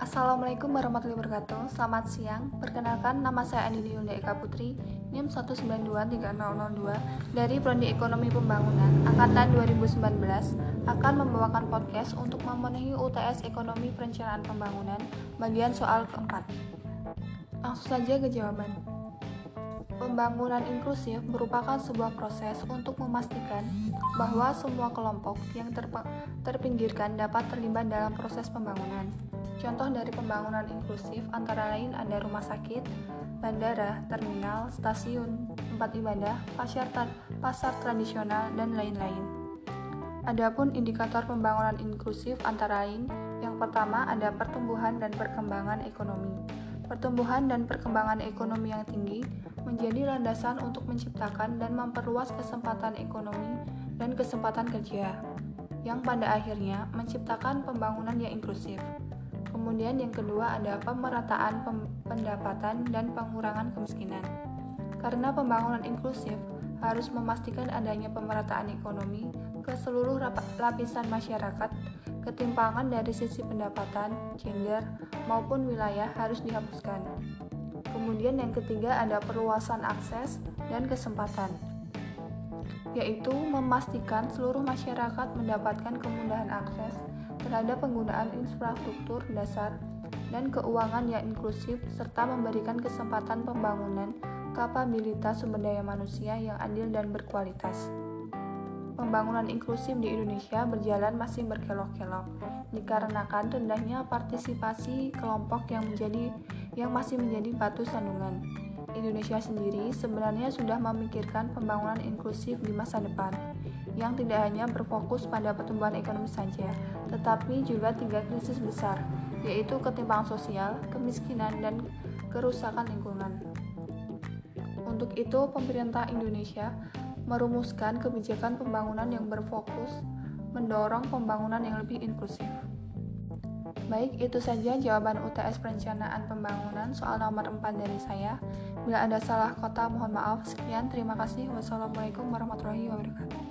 Assalamualaikum warahmatullahi wabarakatuh. Selamat siang, perkenalkan nama saya Andini Yunda Eka Putri NIM 1923002 dari Prodi Ekonomi Pembangunan Angkatan 2019 akan membawakan podcast untuk memenuhi UTS Ekonomi Perencanaan Pembangunan bagian soal keempat. Langsung saja ke jawaban. Pembangunan inklusif merupakan sebuah proses untuk memastikan bahwa semua kelompok yang terpinggirkan dapat terlibat dalam proses pembangunan. Contoh dari pembangunan inklusif antara lain ada rumah sakit, bandara, terminal, stasiun, tempat ibadah, pasar, pasar tradisional, dan lain-lain. Adapun indikator pembangunan inklusif antara lain, yang pertama ada pertumbuhan dan perkembangan ekonomi. Pertumbuhan dan perkembangan ekonomi yang tinggi menjadi landasan untuk menciptakan dan memperluas kesempatan ekonomi dan kesempatan kerja, yang pada akhirnya menciptakan pembangunan yang inklusif. Kemudian yang kedua ada pemerataan pendapatan dan pengurangan kemiskinan. Karena pembangunan inklusif harus memastikan adanya pemerataan ekonomi ke seluruh lapisan masyarakat, ketimpangan dari sisi pendapatan, gender, maupun wilayah harus dihapuskan. Kemudian yang ketiga ada perluasan akses dan kesempatan, yaitu memastikan seluruh masyarakat mendapatkan kemudahan akses terhadap penggunaan infrastruktur dasar dan keuangan yang inklusif serta memberikan kesempatan pembangunan kapabilitas sumber daya manusia yang adil dan berkualitas. Pembangunan inklusif di Indonesia berjalan masih berkelok-kelok dikarenakan rendahnya partisipasi kelompok yang menjadi yang masih menjadi batu sandungan. Indonesia sendiri sebenarnya sudah memikirkan pembangunan inklusif di masa depan, yang tidak hanya berfokus pada pertumbuhan ekonomi saja, tetapi juga tiga krisis besar, yaitu ketimpangan sosial, kemiskinan, dan kerusakan lingkungan. Untuk itu, pemerintah Indonesia merumuskan kebijakan pembangunan yang berfokus mendorong pembangunan yang lebih inklusif. Baik, itu saja jawaban UTS Perencanaan Pembangunan soal nomor 4 dari saya. Bila ada salah kota, mohon maaf. Sekian, terima kasih. Wassalamualaikum warahmatullahi wabarakatuh.